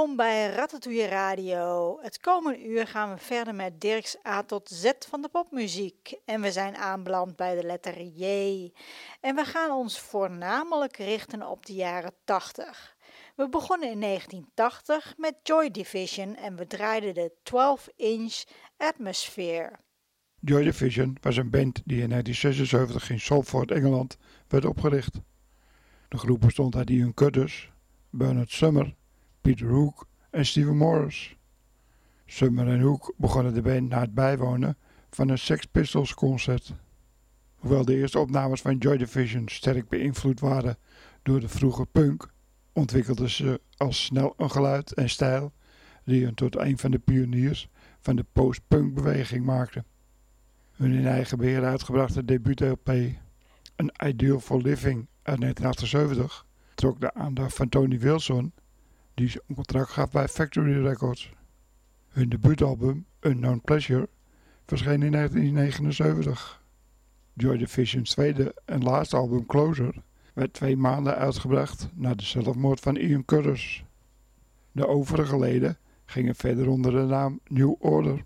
Welkom bij Ratatouille Radio. Het komende uur gaan we verder met Dirks A tot Z van de popmuziek. En we zijn aanbeland bij de letter J. En we gaan ons voornamelijk richten op de jaren 80. We begonnen in 1980 met Joy Division en we draaiden de 12-inch Atmosphere. Joy Division was een band die in 1976 in Salford, Engeland, werd opgericht. De groep bestond uit Ian Curtis, Bernard Summer, Peter Hook en Steven Morris. Summer en Hook begonnen de band na het bijwonen van een Sex Pistols concert. Hoewel de eerste opnames van Joy Division sterk beïnvloed waren door de vroege punk, ontwikkelden ze al snel een geluid en stijl die hen tot een van de pioniers van de post-punk beweging maakte. Hun in eigen beheer uitgebrachte debuut-LP, An Ideal for Living uit 1978, trok de aandacht van Tony Wilson, die een contract gaf bij Factory Records. Hun debuutalbum, Unknown Pleasure, verscheen in 1979. Joy Division's tweede en laatste album Closer werd twee maanden uitgebracht na de zelfmoord van Ian Curtis. De overige leden gingen verder onder de naam New Order.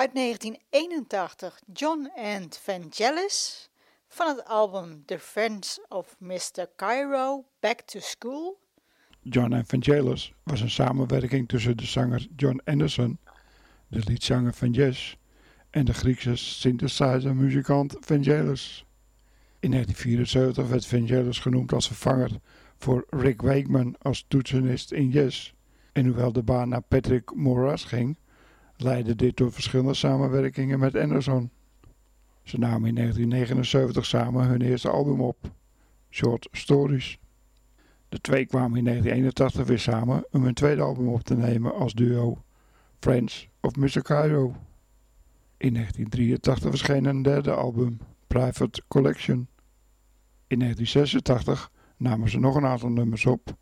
Uit 1981 John and Vangelis van het album The Friends of Mr. Cairo Back to School. John Evangelis was een samenwerking tussen de zanger John Anderson, de liedzanger van Yes, en de Griekse synthesizer-muzikant Vangelis. In 1974 werd Vangelis genoemd als vervanger voor Rick Wakeman als toetsenist in Yes. En hoewel de baan naar Patrick Moraz ging, leidde dit tot verschillende samenwerkingen met Anderson. Ze namen in 1979 samen hun eerste album op, Short Stories. De twee kwamen in 1981 weer samen om hun tweede album op te nemen als duo, Friends of Mr. Cairo. In 1983 verscheen een derde album, Private Collection. In 1986 namen ze nog een aantal nummers op,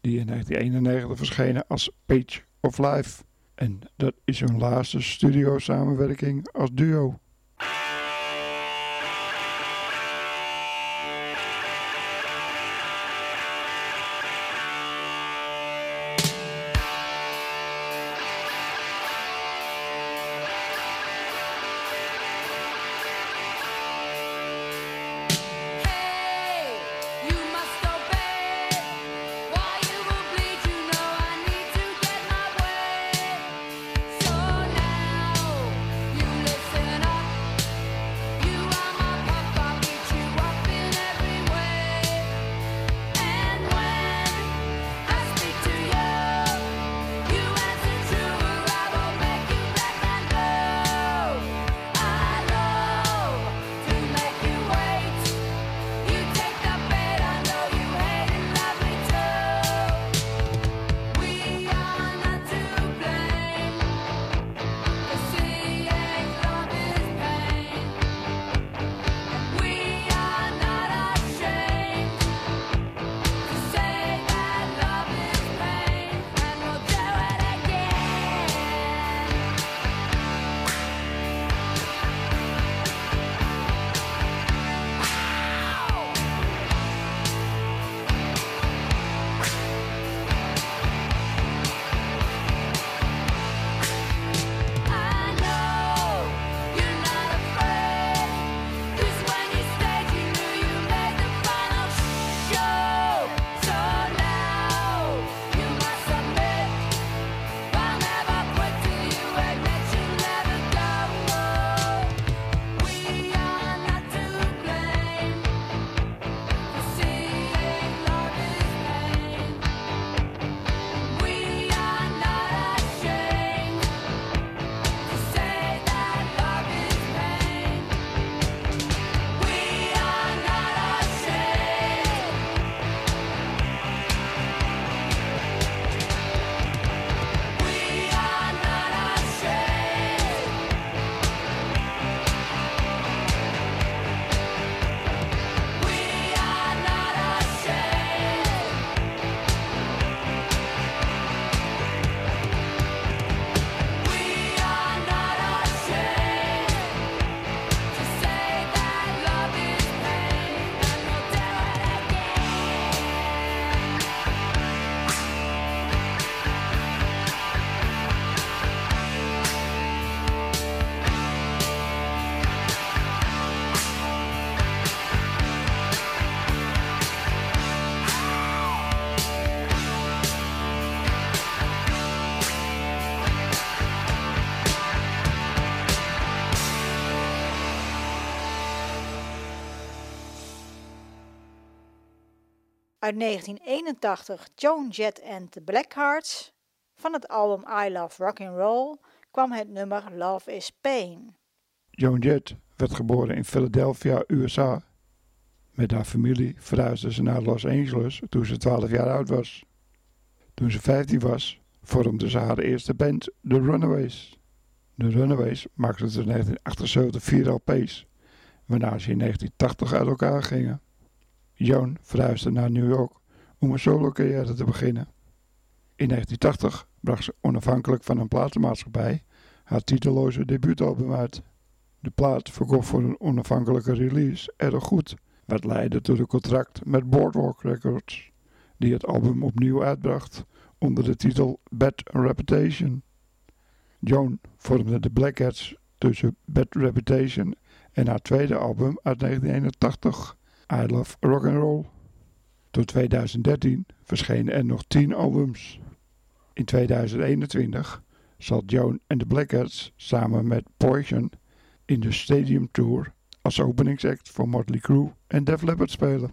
die in 1991 verschenen als Page of Life. En dat is hun laatste studio samenwerking als duo. Uit 1981 Joan Jett and the Blackhearts. Van het album I Love Rock and Roll kwam het nummer Love is Pain. Joan Jett werd geboren in Philadelphia, USA. Met haar familie verhuisde ze naar Los Angeles toen ze 12 jaar oud was. Toen ze 15 was, vormde ze haar eerste band, The Runaways. De Runaways maakten in 1978 vier LP's, waarna ze in 1980 uit elkaar gingen. Joan verhuisde naar New York om een solo-carrière te beginnen. In 1980 bracht ze onafhankelijk van een platenmaatschappij haar titeloze debuutalbum uit. De plaat verkocht voor een onafhankelijke release erg goed, wat leidde tot een contract met Boardwalk Records, die het album opnieuw uitbracht onder de titel Bad Reputation. Joan vormde de Blackheads tussen Bad Reputation en haar tweede album uit 1981, I Love Rock'n'Roll. Tot 2013 verschenen er nog 10 albums. In 2021 zal Joan en de Blackheads samen met Poison in de Stadium Tour als openingsact voor Motley Crue en Def Leppard spelen.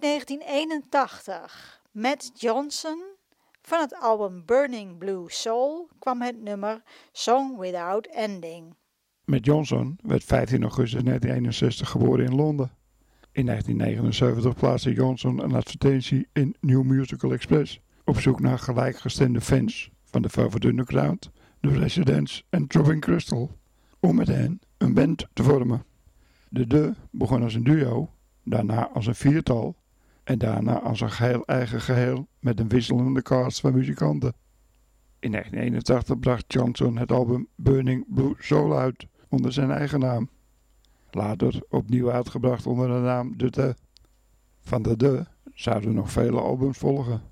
Uit 1981. Matt Johnson Van het album Burning Blue Soul kwam het nummer Song Without Ending. Matt Johnson werd 15 augustus 1961 geboren in Londen. In 1979 plaatste Johnson een advertentie in New Musical Express op zoek naar gelijkgestemde fans van de Velvet Underground, The Residents en Throbbing Crystal, om met hen een band te vormen. De De begon als een duo, daarna als een viertal en daarna als een geheel eigen geheel met een wisselende cast van muzikanten. In 1981 bracht Johnson het album Burning Blue Soul uit onder zijn eigen naam. Later opnieuw uitgebracht onder de naam De De. Van De De zouden nog vele albums volgen.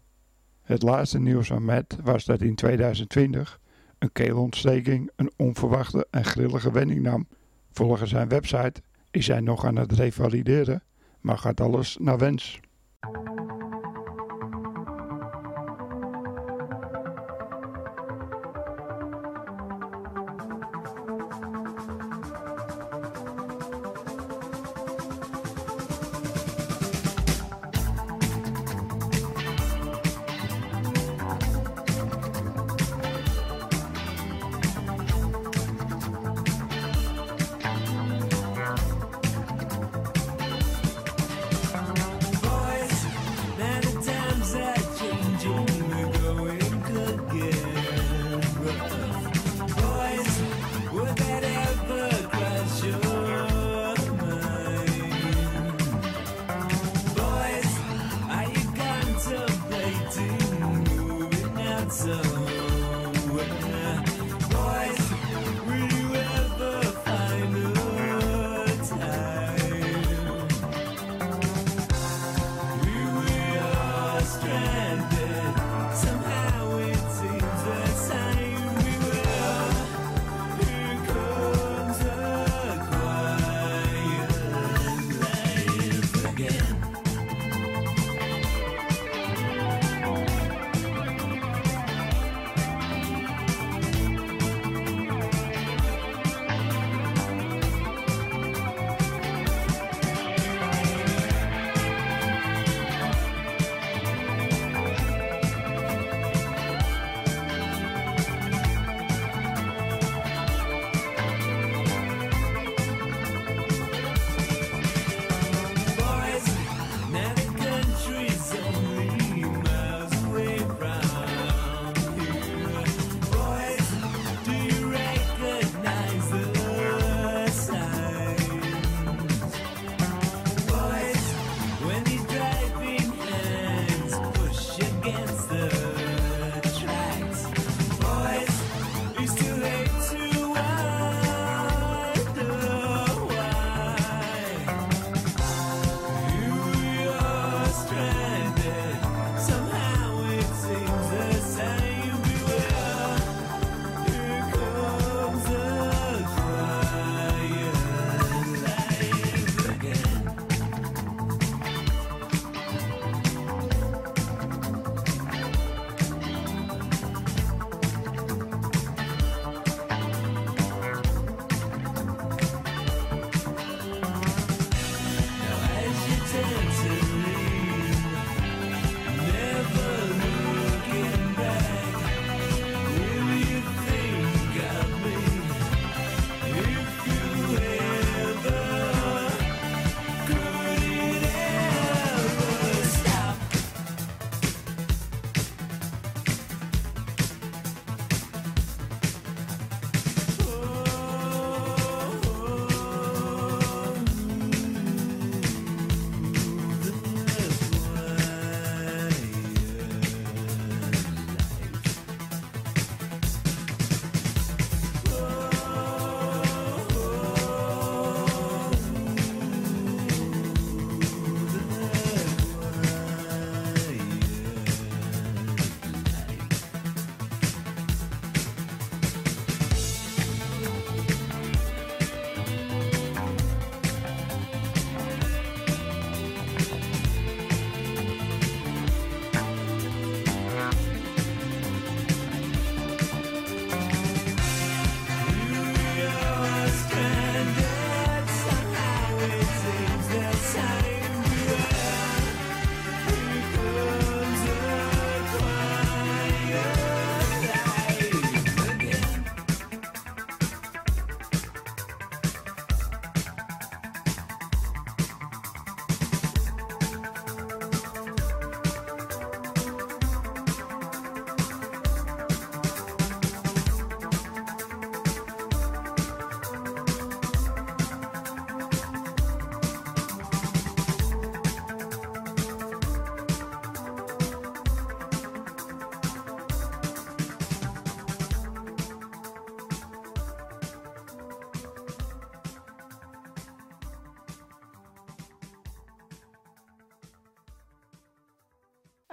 Het laatste nieuws van Matt was dat in 2020 een keelontsteking een onverwachte en grillige wending nam. Volgens zijn website is hij nog aan het revalideren, maar gaat alles naar wens. Thank you.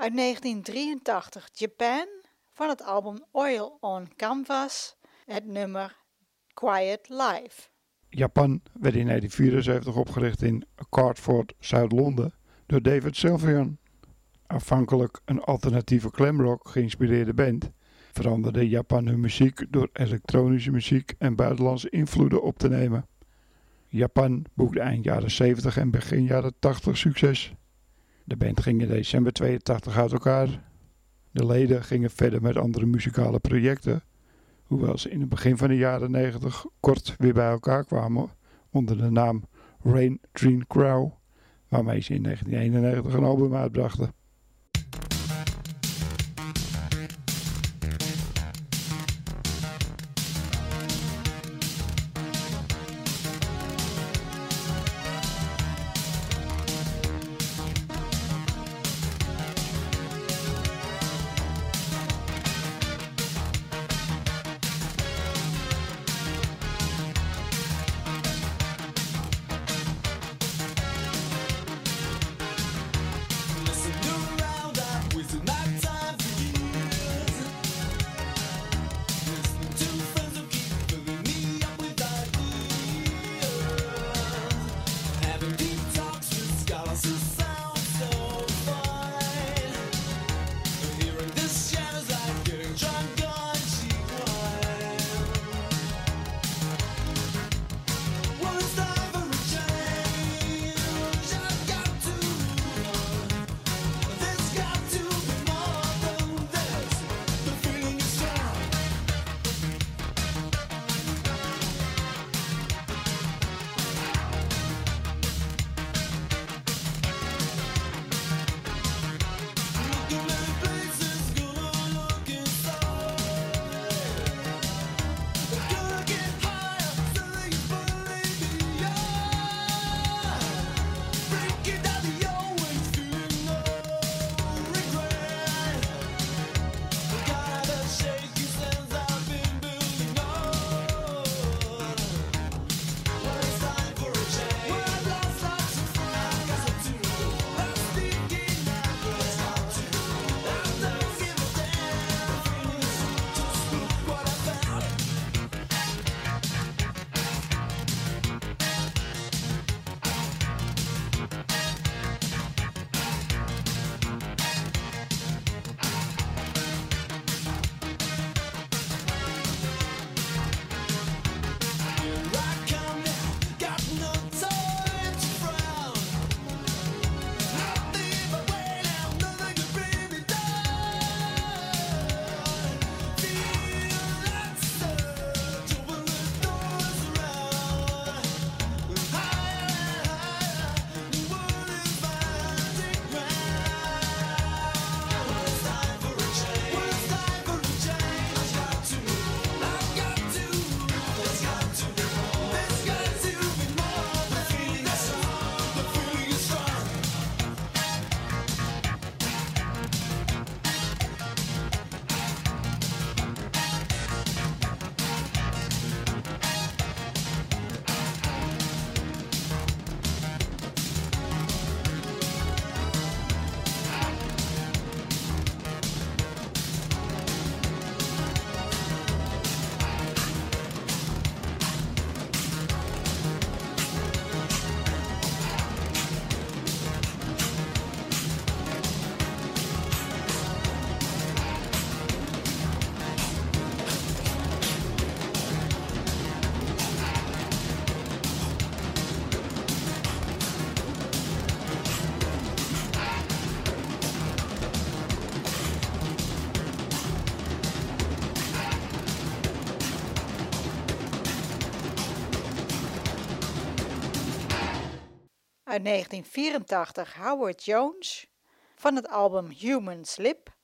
Uit 1983 Japan van het album Oil on Canvas het nummer Quiet Life. Japan werd in 1974 opgericht in Cartford, Zuid-Londen, door David Sylvian. Afhankelijk een alternatieve glamrock geïnspireerde band, veranderde Japan hun muziek door elektronische muziek en buitenlandse invloeden op te nemen. Japan boekte eind jaren 70 en begin jaren 80 succes. De band ging in december 82 uit elkaar. De leden gingen verder met andere muzikale projecten, hoewel ze in het begin van de jaren 90 kort weer bij elkaar kwamen onder de naam Rain Dream Crow, waarmee ze in 1991 een album uitbrachten. Uit 1984 Howard Jones van het album Human Slip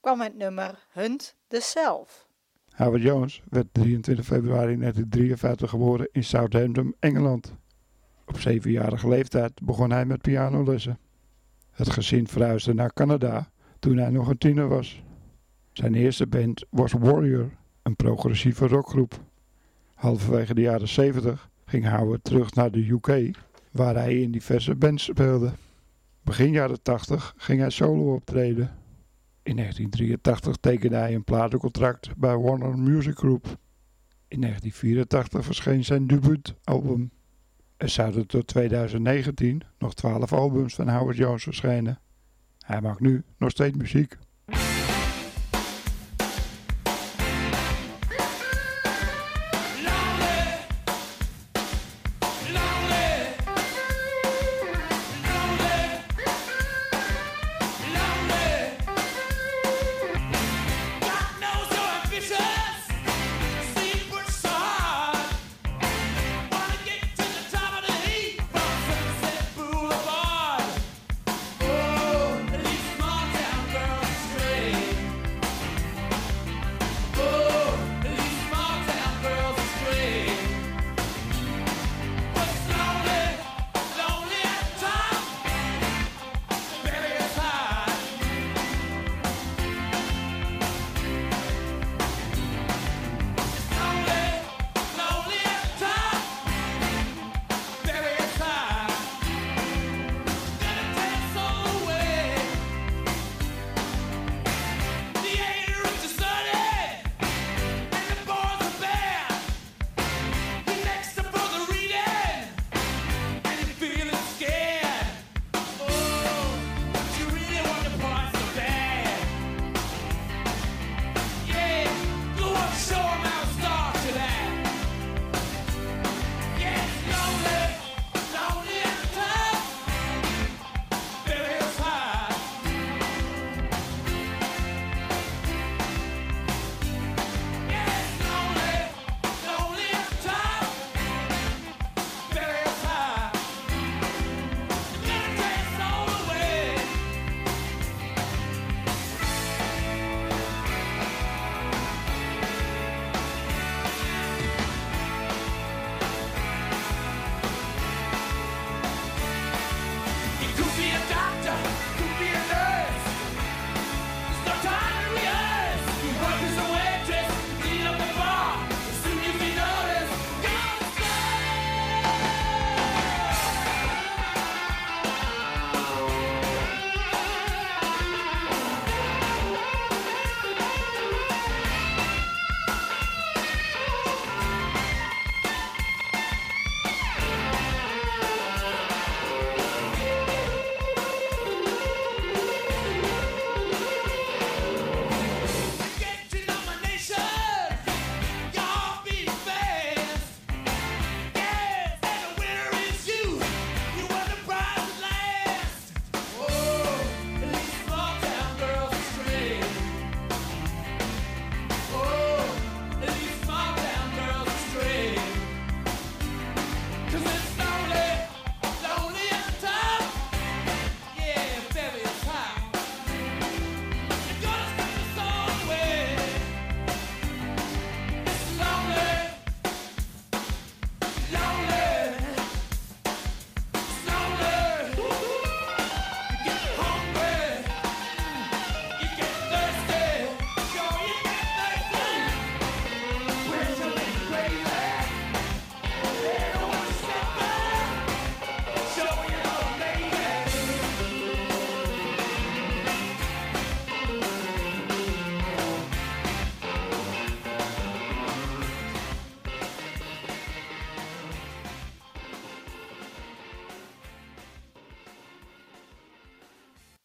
kwam het nummer Hunt the Self. Howard Jones werd 23 februari 1953 geboren in Southampton, Engeland. Op zevenjarige leeftijd begon hij met pianolessen. Het gezin verhuisde naar Canada toen hij nog een tiener was. Zijn eerste band was Warrior, een progressieve rockgroep. Halverwege de jaren 70 ging Howard terug naar de UK, waar hij in diverse bands speelde. Begin jaren 80 ging hij solo optreden. In 1983 tekende hij een platencontract bij Warner Music Group. In 1984 verscheen zijn debuutalbum. Er zouden tot 2019 nog 12 albums van Howard Jones verschijnen. Hij maakt nu nog steeds muziek.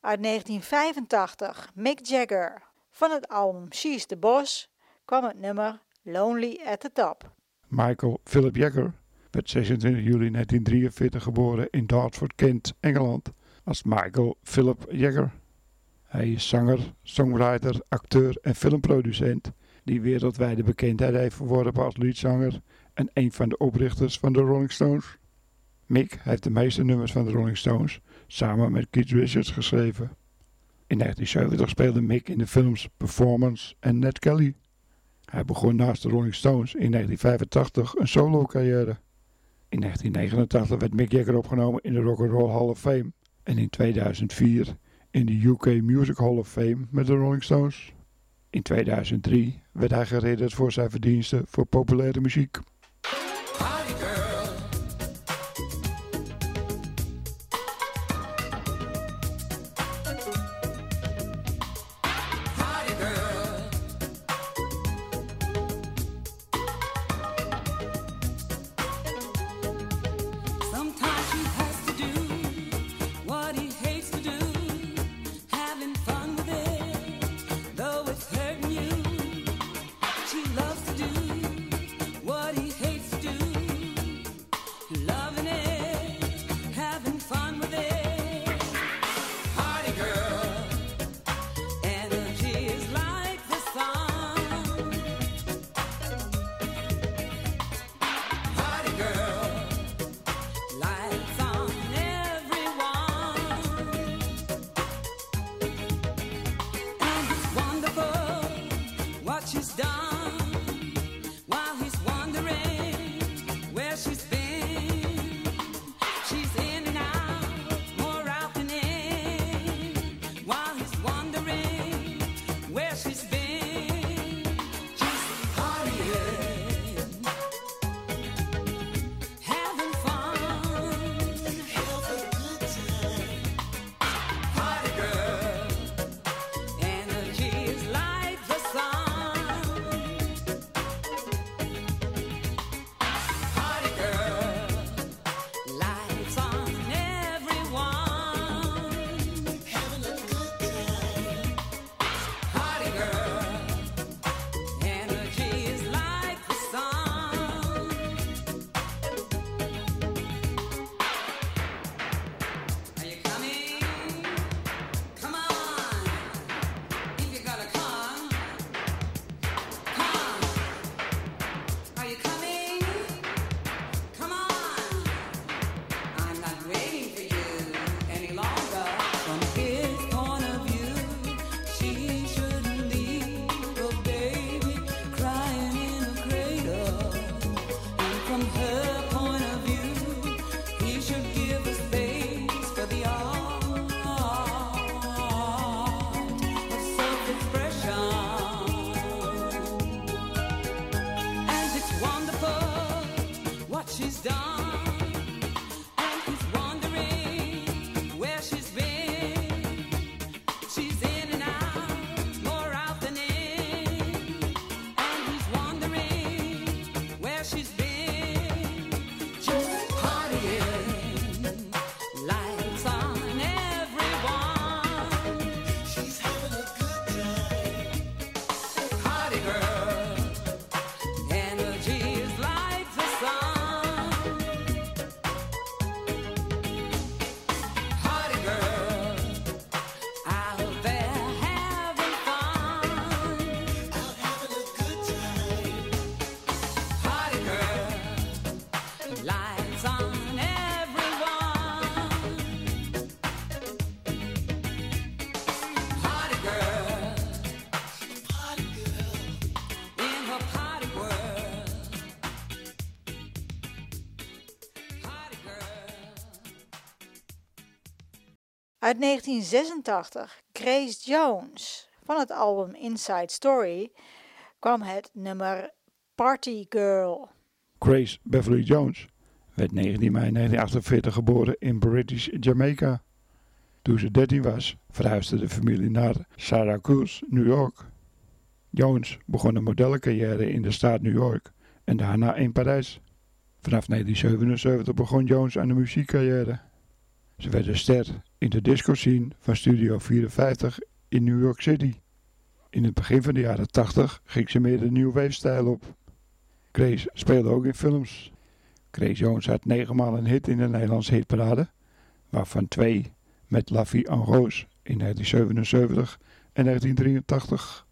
Uit 1985, Mick Jagger. Van het album She's the Boss kwam het nummer Lonely at the Top. Michael Philip Jagger werd 26 juli 1943 geboren in Dartford, Kent, Engeland, als Michael Philip Jagger. Hij is zanger, songwriter, acteur en filmproducent die wereldwijde bekendheid heeft verworven als liedzanger en een van de oprichters van de Rolling Stones. Mick heeft de meeste nummers van de Rolling Stones samen met Keith Richards geschreven. In 1970 speelde Mick in de films Performance en Ned Kelly. Hij begon naast de Rolling Stones in 1985 een solo-carrière. In 1989 werd Mick Jagger opgenomen in de Rock and Roll Hall of Fame en in 2004 in de UK Music Hall of Fame met de Rolling Stones. In 2003 werd hij geridderd voor zijn verdiensten voor populaire muziek. Uit 1986, Grace Jones van het album Inside Story, kwam het nummer Party Girl. Grace Beverly Jones werd 19 mei 1948 geboren in British Jamaica. Toen ze 13 was, verhuisde de familie naar Syracuse, New York. Jones begon een modellencarrière in de staat New York en daarna in Parijs. Vanaf 1977 begon Jones aan de muziekcarrière. Ze werden ster in de disco scene van Studio 54 in New York City. In het begin van de jaren 80 ging ze meer de new wave stijl op. Grace speelde ook in films. Grace Jones had negenmaal een hit in de Nederlandse hitparade, waarvan twee met La Vie en Rose in 1977 en 1983.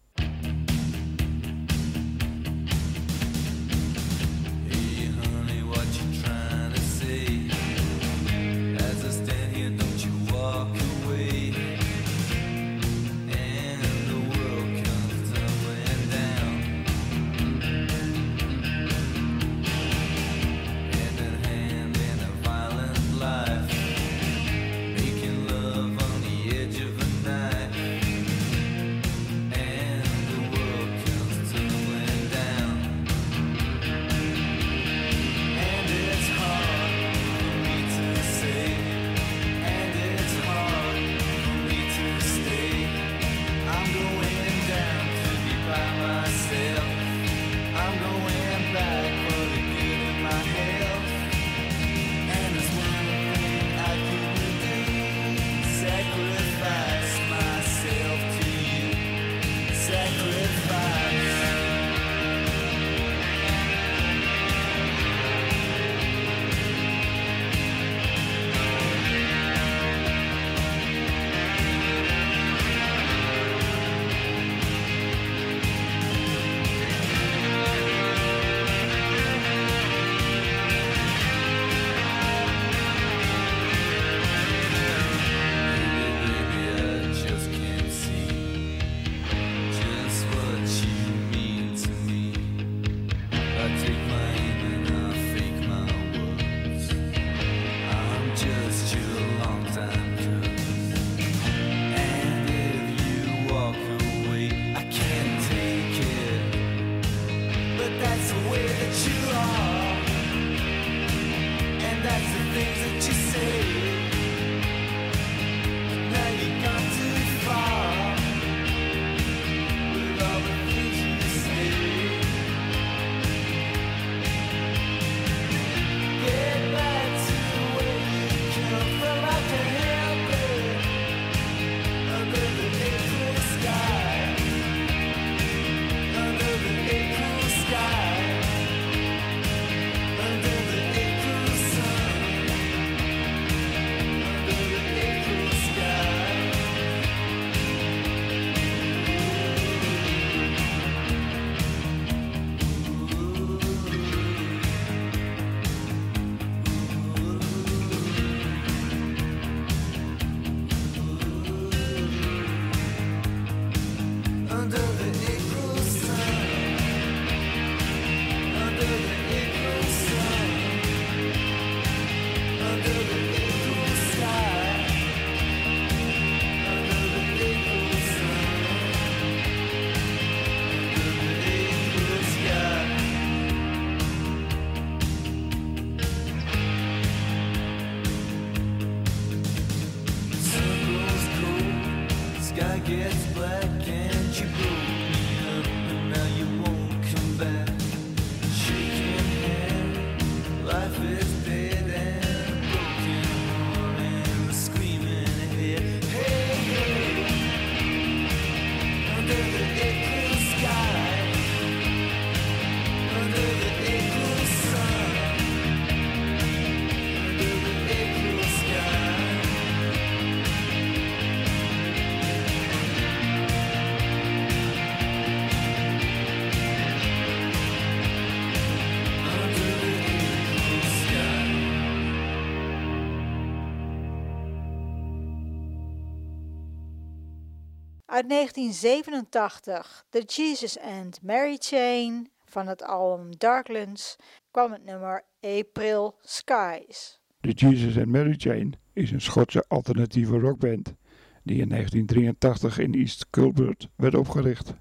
1987, The Jesus and Mary Chain van het album Darklands, kwam het nummer April Skies. The Jesus and Mary Chain is een Schotse alternatieve rockband die in 1983 in East Culbert werd opgericht.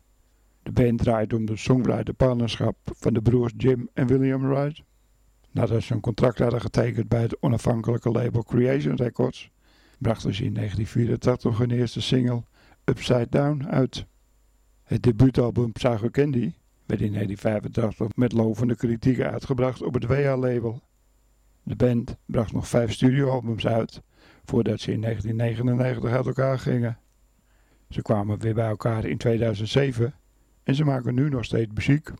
De band draait om de songwriterpartnerschap van de broers Jim en William Wright. Nadat ze een contract hadden getekend bij het onafhankelijke label Creation Records, brachten ze in 1984 hun eerste single Upside Down uit. Het debuutalbum Psycho Candy werd in 1985 met lovende kritieken uitgebracht op het WA-label. De band bracht nog vijf studioalbums uit voordat ze in 1999 uit elkaar gingen. Ze kwamen weer bij elkaar in 2007 en ze maken nu nog steeds muziek.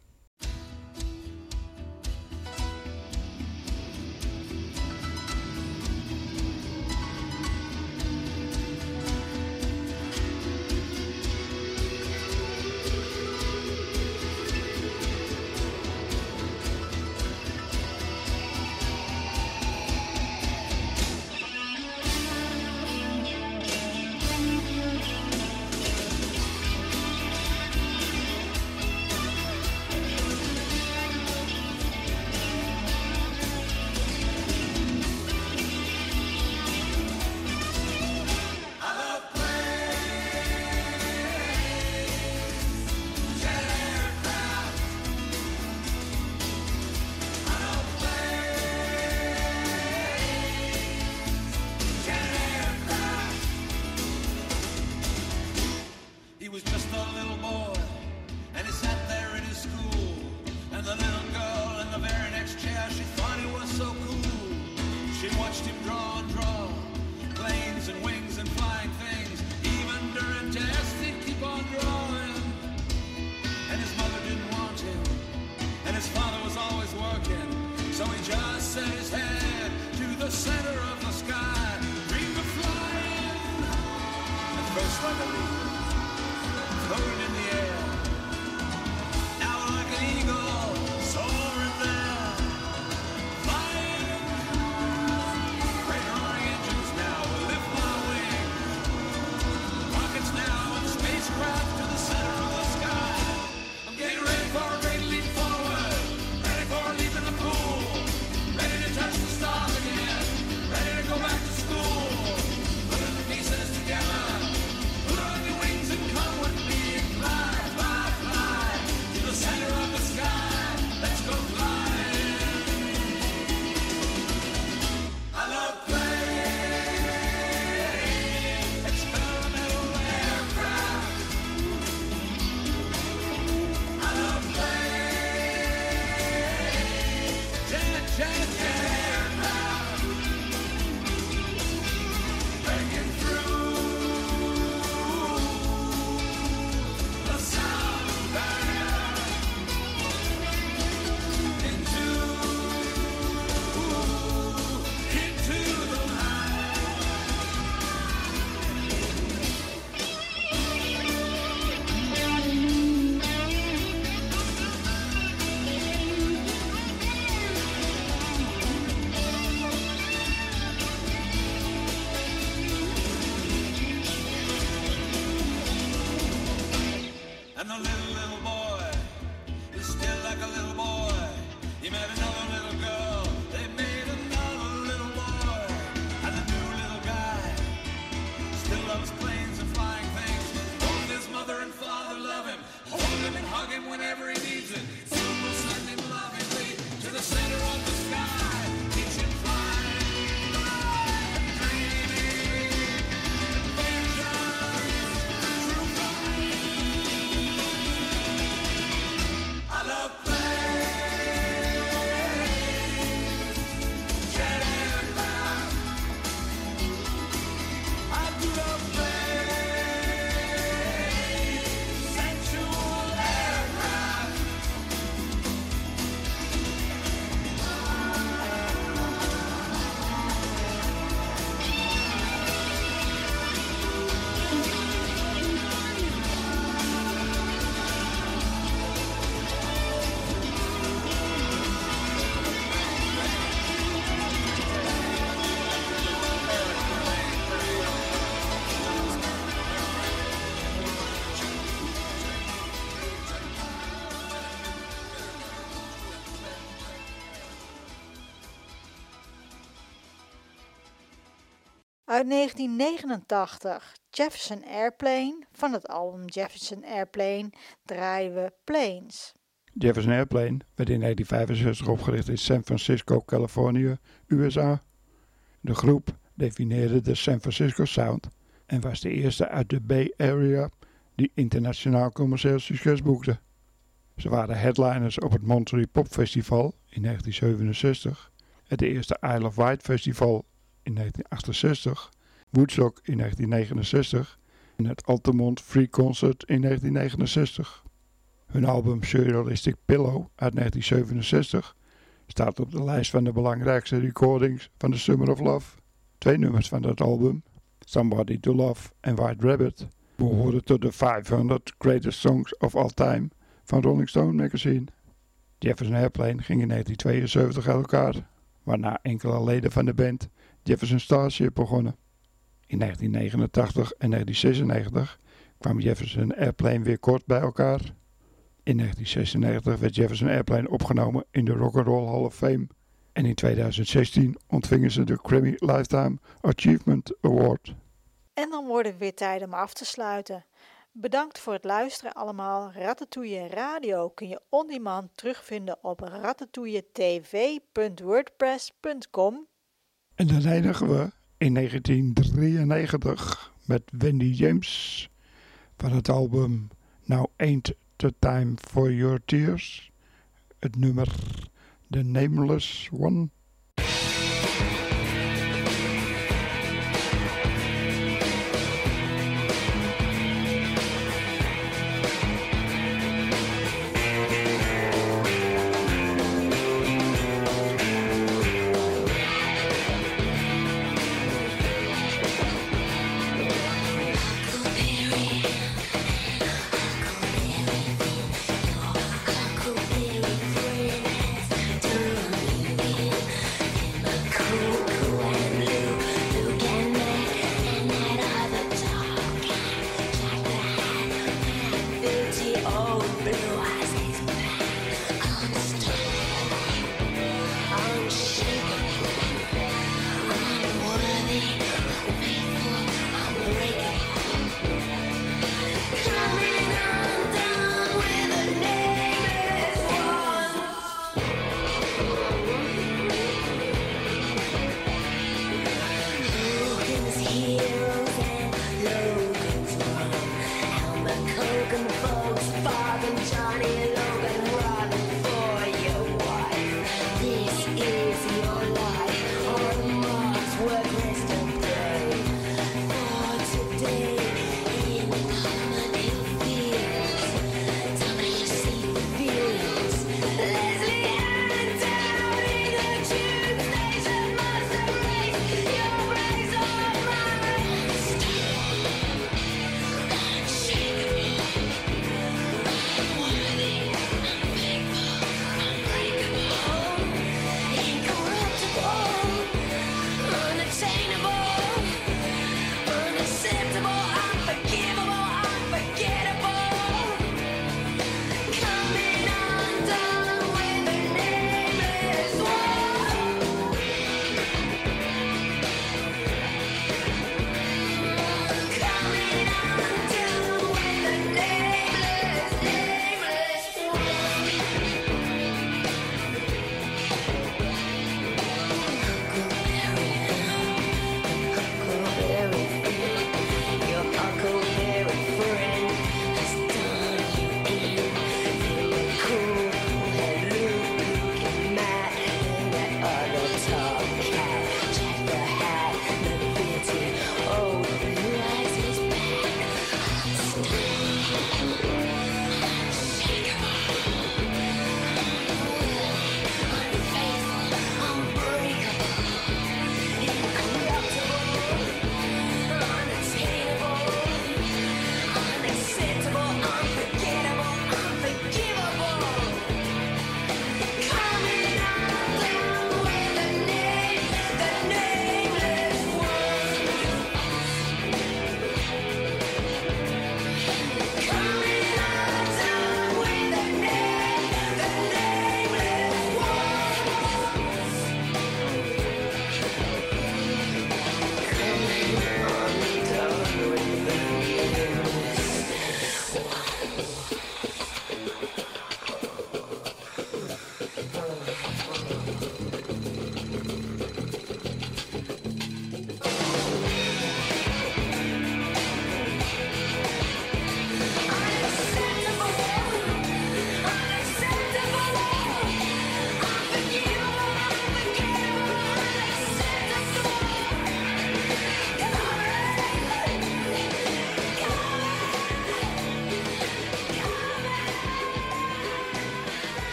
Uit 1989 Jefferson Airplane. Van het album Jefferson Airplane draaien we Planes. Jefferson Airplane werd in 1965 opgericht in San Francisco, Californië, USA. De groep definieerde de San Francisco Sound en was de eerste uit de Bay Area die internationaal commercieel succes boekte. Ze waren headliners op het Monterey Pop Festival in 1967, het eerste Isle of Wight Festival in 1968, Woodstock in 1969 en het Altamont Free Concert in 1969. Hun album Surrealistic Pillow uit 1967 staat op de lijst van de belangrijkste recordings van de Summer of Love. Twee nummers van dat album, Somebody to Love en White Rabbit, behoren tot de 500 Greatest Songs of All Time van Rolling Stone magazine. Jefferson Airplane ging in 1972 uit elkaar, waarna enkele leden van de band Jefferson Starship begonnen. In 1989 en 1996 kwam Jefferson Airplane weer kort bij elkaar. In 1996 werd Jefferson Airplane opgenomen in de Rock and Roll Hall of Fame. En in 2016 ontvingen ze de Grammy Lifetime Achievement Award. En dan wordt het weer tijd om af te sluiten. Bedankt voor het luisteren allemaal. Ratatouille Radio kun je on demand terugvinden op ratatouilletv.wordpress.com. En dan eindigen we in 1993 met Wendy James van het album Now Ain't the Time for Your Tears. Het nummer The Nameless One.